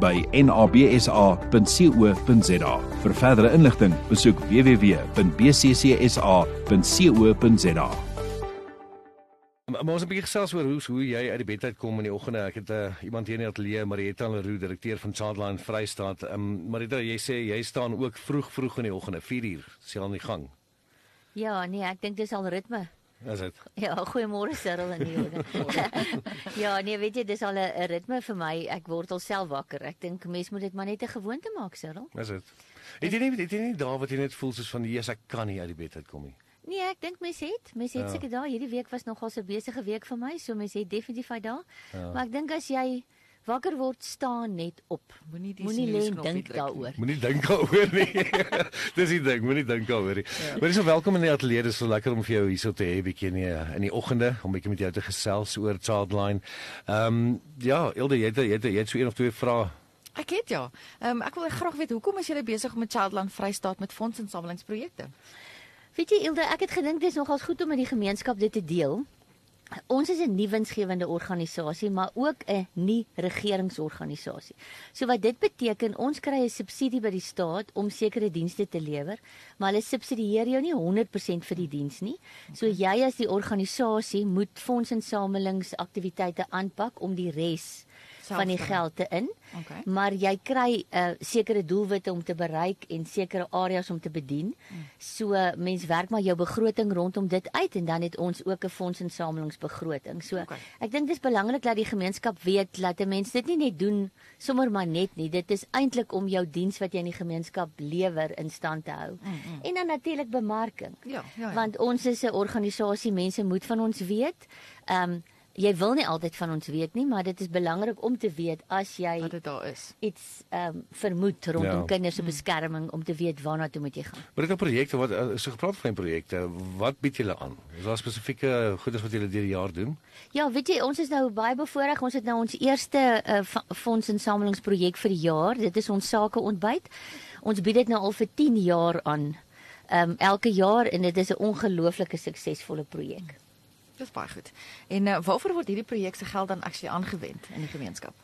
by nabsa.co.za. Vir verdere inligting, besoek www.bccsa.co.za. Maar ons 'n bietjie gesels oor hoe hoe jy uit die bed uit kom in die oggende. Ek het uh, iemand hier in die ateljee, Marietta Leroux, direkteur van Childline Vrystaat. Ehm um, Marietta, jy sê jy staan ook vroeg vroeg in die oggende, 4 uur, sien aan die gang. Ja, nee, ek dink dis al ritme. Is dit? Ja, goeiemôre Cyril en Jode. ja, nee, weet jy, dis al 'n ritme vir my. Ek word alself wakker. Ek dink mens moet dit maar net 'n gewoonte maak, Cyril. Is dit? Het jy nie het jy nie daar wat jy net voel soos van Jesus ek kan nie uit die bed uitkom nie. Nee, ek dink mens het, mens het Ja. seker daai hierdie week was nogal 'n besige week vir my, so mens het definitief daai. Ja. Maar ek dink as jy wakker word, staan net op. Moenie die Moenie lê en dink daaroor. Moenie dink daaroor nie. Dis die ding, moenie dink daaroor nie. Ja. Maar dis so welkom in die ateljee. Dis so lekker om vir jou hierso te hê bietjie in die in die oggende om bietjie met jou te gesels oor Childline. Ehm um, ja, Ilde, jy het jy het, jy het so een of twee vrae. Ek het ja. Ehm um, ek wil graag weet hoekom is julle besig met Childline Vrystaat met fondsinsamelingsprojekte? Weet jy Ilde, ek het gedink dis nogals goed om met die gemeenskap dit te deel. Ons is 'n nie winsgewende organisasie, maar ook 'n nie regeringsorganisasie. So wat dit beteken, ons kry 'n subsidie by die staat om sekere dienste te lewer, maar hulle subsidieer jou nie 100% vir die diens nie. So jy as die organisasie moet fondsinsamelingsaktiwiteite aanpak om die res Self van die geld te in. Okay. Maar jy kry 'n uh, sekere doelwitte om te bereik en sekere areas om te bedien. So uh, mens werk maar jou begroting rondom dit uit en dan het ons ook 'n fondsinsamelingsbegroting. So Okay. ek dink dis belangrik dat die gemeenskap weet dat 'n mens dit nie net doen sommer maar net nie. Dit is eintlik om jou diens wat jy in die gemeenskap lewer in stand te hou. Mm, mm. En dan natuurlik bemarking. Ja, ja. ja. Want ons is 'n organisasie, mense moet van ons weet. Ehm um, jy wil nie altyd van ons weet nie, maar dit is belangrik om te weet as jy wat dit daar is. iets ehm um, vermoed rondom Ja. kinders se beskerming om te weet waarna toe moet jy gaan. Maar dit is projekte wat uh, so gepraat van projekte. Wat bied julle aan? Is daar spesifieke goedes wat julle deur die jaar doen? Ja, weet jy, ons is nou baie bevoorreg. Ons het nou ons eerste uh, fondsinsamelingsprojek vir die jaar. Dit is ons sake ontbyt. Ons bied dit nou al vir 10 jaar aan. Ehm um, elke jaar en dit is 'n ongelooflike suksesvolle projek. Dis baie goed. En uh, waarvoor word hierdie projek se geld dan actually aangewend in die gemeenskap?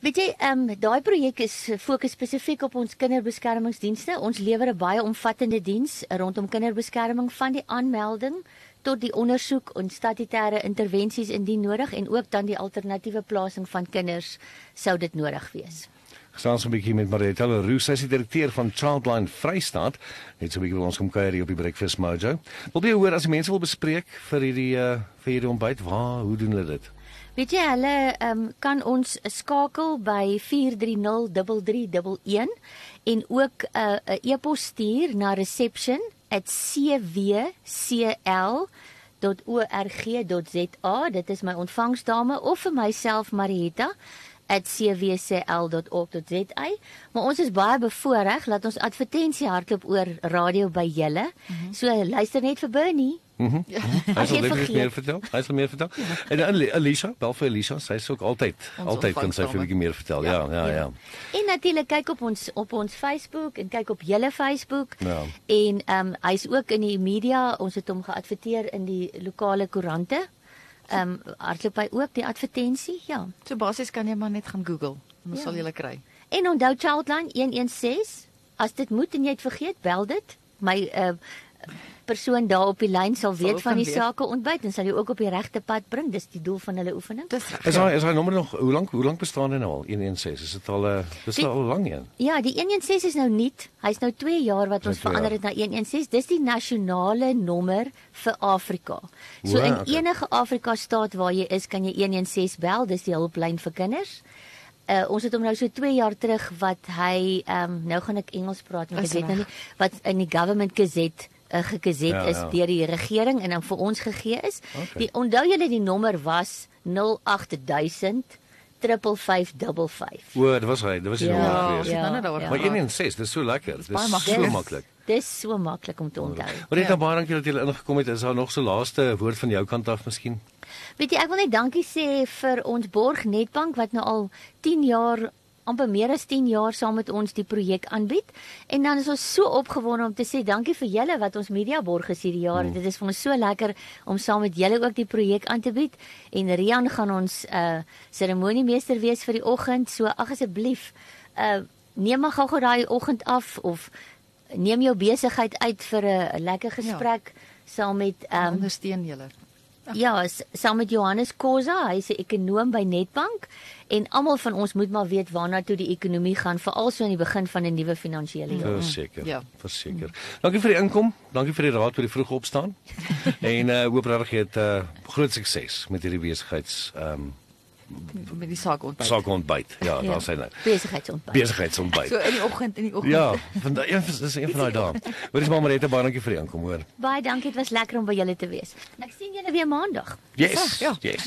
Weet jy, ehm um, daai projek is eh, fokus spesifiek op ons kinderbeskermingsdienste. Ons lewer 'n baie omvattende diens rondom kinderbeskerming van die aanmelding tot die ondersoek en statutêre intervensies indien nodig en ook dan die alternatiewe plasing van kinders sou dit nodig wees. Gesels 'n bietjie met Marietta Leroux, sy is die direkteur van Childline Vrystaat. Net so 'n bietjie wil ons kom kuier hier op die Breakfast Mojo. Wil jy hoor as die mense wil bespreek vir hierdie uh, vir hierdie ontbyt, waar hoe doen hulle dit? Weet jy, hulle um, kan ons skakel by 4303311 en ook 'n uh, 'n e-pos stuur na reception@cwcl.org.za. Dit is my ontvangsdame of vir myself Marietta @cwcl.org.za. Maar ons is baie bevoorreg dat ons advertensie hardloop oor radio by julle. Mm -hmm. So luister net vir Bernie. Mhm. Hy As sal jy vergeet. meer vertel. Hy sal meer vertel. En Ali- Alisa, bel vir Alisa, sy is ook altyd Ons altyd kan sy vir 'n bietjie meer vertel. Ja, ja, ja. ja. En natuurlik kyk op ons op ons Facebook en kyk op julle Facebook. Ja. En ehm um, hy's ook in die media. Ons het hom geadverteer in die lokale koerante. Ehm um, hardloop hy ook die advertensie? Ja. So basies kan jy maar net gaan Google. Dan Ja. sal jy kry. En onthou Childline 116. As dit moet en jy het vergeet, bel dit. My uh persoon daar op die lyn sal Sal weet ook van die weet. sake ontbyt en sal jou ook op die regte pad bring. Dis die doel van hulle oefening. Dis reg. Is daai is daai nommer nog hoe lank hoe lank bestaan hy nou al? 116. Is dit al 'n uh, dis Die- al lank een. Ja, die 116 is nou nuut. Hy's nou 2 jaar wat ons verander het na 116. Dis die nasionale nommer vir Afrika. So Wow, in okay. enige Afrika staat waar jy is, kan jy 116 bel. Dis die hulplyn vir kinders. Uh, ons het hom nou so 2 jaar terug wat hy ehm um, nou gaan ek Engels praat want ek weet nou nie wat in die government gazette uh, gegezet Ja, ja, is ja. deur die regering en dan vir ons gegee is. Okay. Die onthou julle die nommer was 08000 3555. O, dit was hy. Dit was nie Ja, nodig Ja, ja. Maar. 1 en 6, dis so lekker. Dis baie so maklik. maklik. Dis so maklik om te onthou. Maar net Ja. dan baie dankie dat jy ingekom het. Is daar nog so laaste woord van jou kant af miskien? Weet jy, ek wil net dankie sê vir ons Borg Netbank wat nou al 10 jaar amper meer as 10 jaar saam met ons die projek aanbied. En dan is ons so opgewonde om te sê dankie vir julle wat ons media borg is hierdie jaar. Mm. Dit is vir ons so lekker om saam met julle ook die projek aan te bied. En Rian gaan ons uh seremoniemeester wees vir die oggend. So ag asseblief, uh neem maar gou-gou daai oggend af of neem jou besigheid uit vir 'n lekker gesprek ja. saam met um ondersteun julle. Ja, saam met Johannes Kosa, hy's 'n ekonoom by Netbank en almal van ons moet maar weet waarna toe die ekonomie gaan, veral so aan die begin van 'n nuwe finansiële jaar. Verseker. Ja. Verseker. Dankie vir die inkom. Dankie vir die raad vir die vroeg opstaan. en uh hoop regtig jy het uh groot sukses met hierdie besigheids ehm um, met die saak ontbyt. saak ontbyt. Ja, ja. daar sê nou. Besigheidsontbyt. Besigheidsontbyt. So in die oggend in die oggend. Ja, vandag een dis een van daai dae. Hoorie maar Marita, baie dankie vir die inkom, hoor. Baie dankie, dit was lekker om by julle te wees. Ek sien julle weer maandag. Yes. Ja. Yes.